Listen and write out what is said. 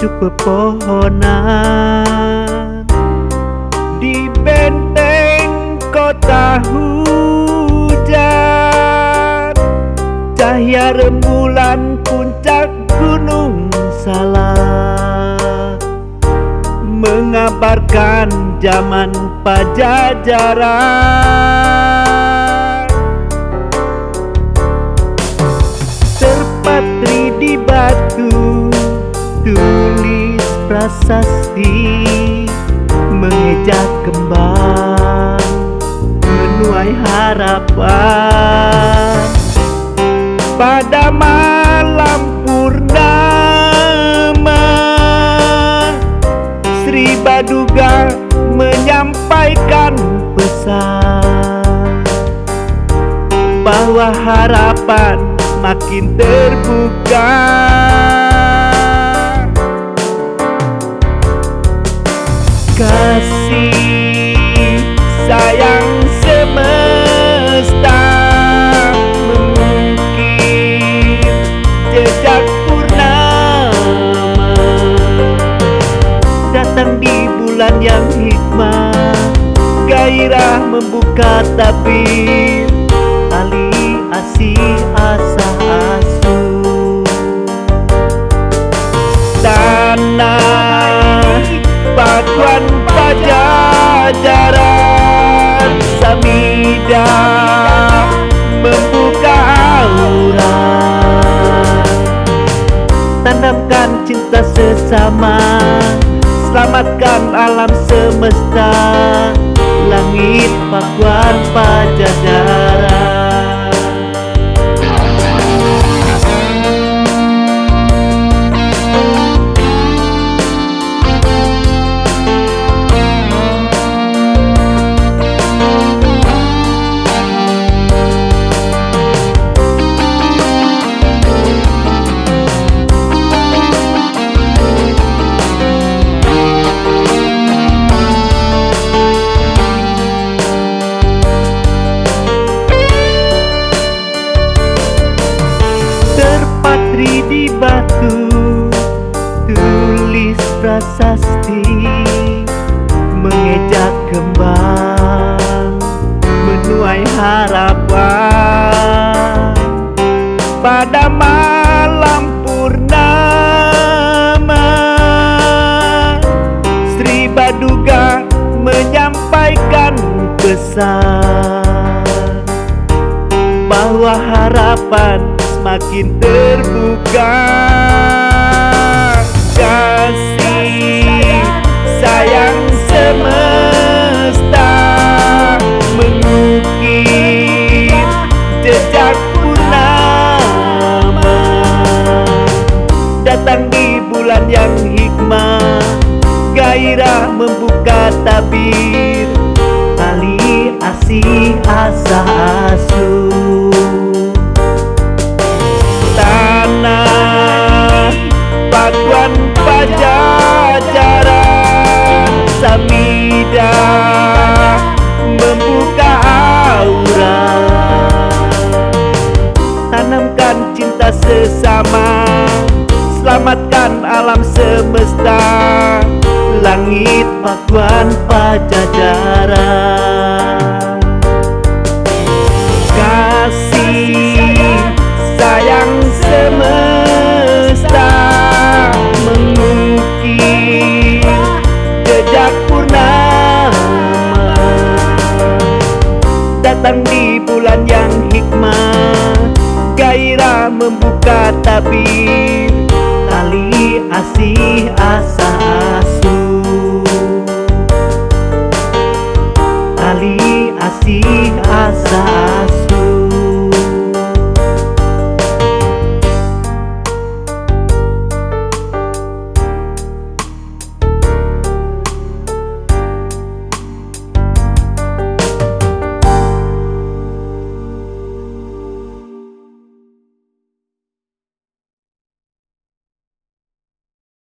pucuk pepohonan Di benteng kota hujan. Cahaya rembulan puncak gunung salah Mengabarkan zaman pajajaran prasasti Mengejak kembang Menuai harapan. Pada malam purnama Sri Baduga menyampaikan pesan Bahwa harapan makin terbuka Kasih sayang semesta Mengukir jejak purnama. Datang di bulan yang hikmah Gairah membuka tabir Tali asih pakuan pajajaran Samida membuka aura Tanamkan cinta sesama Selamatkan alam semesta. Langit pakuan pajajaran prasasti Mengejak kembang Menuai harapan. Pada malam purnama Sri Baduga menyampaikan pesan bahwa harapan semakin terbuka jejak purnama datang di bulan yang hikmah gairah membuka tabir. Tali asih asa asuh selamatkan alam semesta. Langit pakuan pajajaran. Kasih sayang semesta mengukir jejak purnama datang di bulan yang hikmah. Gairah membuka tabir tali asih asa